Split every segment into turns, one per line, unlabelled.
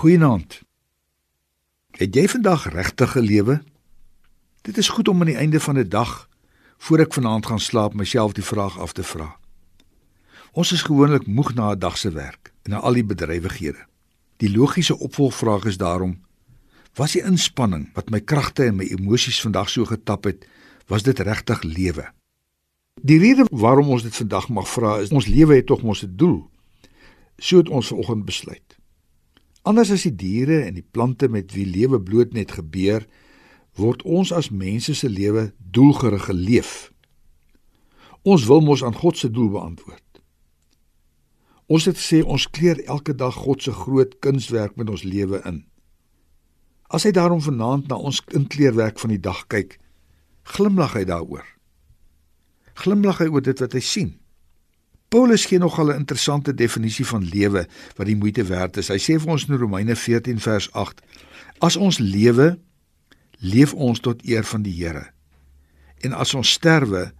Goeienaand. Het jy vandag regtig gelewe? Dit is goed om aan die einde van 'n dag voor ek vanaand gaan slaap myself die vraag af te vra. Ons is gewoonlik moeg na 'n dag se werk en na al die bedrywighede. Die logiese opvolgvraag is daarom: Was die inspanning wat my kragte en my emosies vandag so getap het, was dit regtig lewe? Die rede waarom ons dit vandag mag vra is ons lewe het tog mos 'n doel. So het ons vanoggend besluit. Anders as die diere en die plante met wie lewe bloot net gebeur, word ons as mense se lewe doelgerig geleef. Ons wil mos aan God se doel beantwoord. Ons het sê ons kleer elke dag God se groot kunswerk met ons lewe in. As hy daarom vanaand na ons inkleerwerk van die dag kyk, glimlag hy daaroor. Glimlag hy oor dit wat hy sien. Paulus gee nogal 'n interessante definisie van lewe wat die moeite werd is. Hy sê vir ons in Romeine 14 vers 8: As ons lewe, leef ons tot eer van die Here. En as ons sterwe,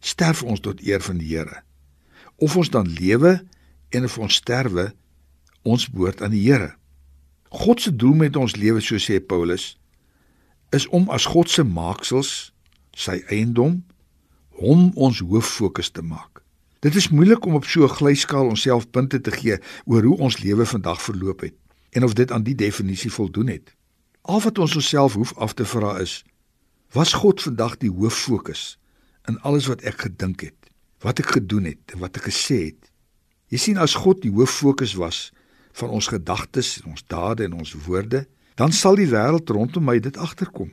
sterf ons tot eer van die Here. Of ons dan lewe en of ons sterwe, ons behoort aan die Here. God se doel met ons lewe, so sê Paulus, is om as God se maaksels, sy eiendom, hom ons hoof fokus te maak. Dit is moeilik om op so 'n glyskaal onsself punte te gee oor hoe ons lewe vandag verloop het en of dit aan die definisie voldoen het. Al wat ons onsself hoef af te vra is: Was God vandag die hoof fokus in alles wat ek gedink het, wat ek gedoen het en wat ek gesê het? Jy sien as God die hoof fokus was van ons gedagtes ons dade en ons woorde, dan sal die wêreld rondom my dit agterkom.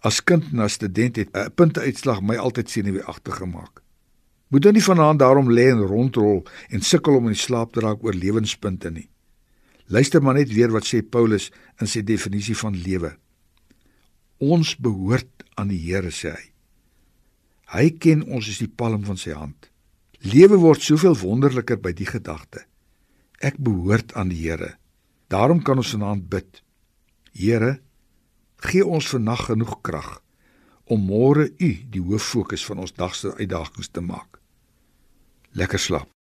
As kind en as student het 'n punteuitslag my altyd senuweeagtig gemaak. Moet dan nie vanaand daarom lê en rondrol en sukkel om in slaap te raak oor lewenspunte nie. Luister maar net weer wat sê Paulus in sy definisie van lewe. Ons behoort aan die Here sê hy. Hy ken ons as die palm van sy hand. Lewe word soveel wonderliker by die gedagte. Ek behoort aan die Here. Daarom kan ons vanaand bid. Here, gee ons vannag genoeg krag om môre U die hoof fokus van ons dag se uitdagings te maak. Lekker slaap.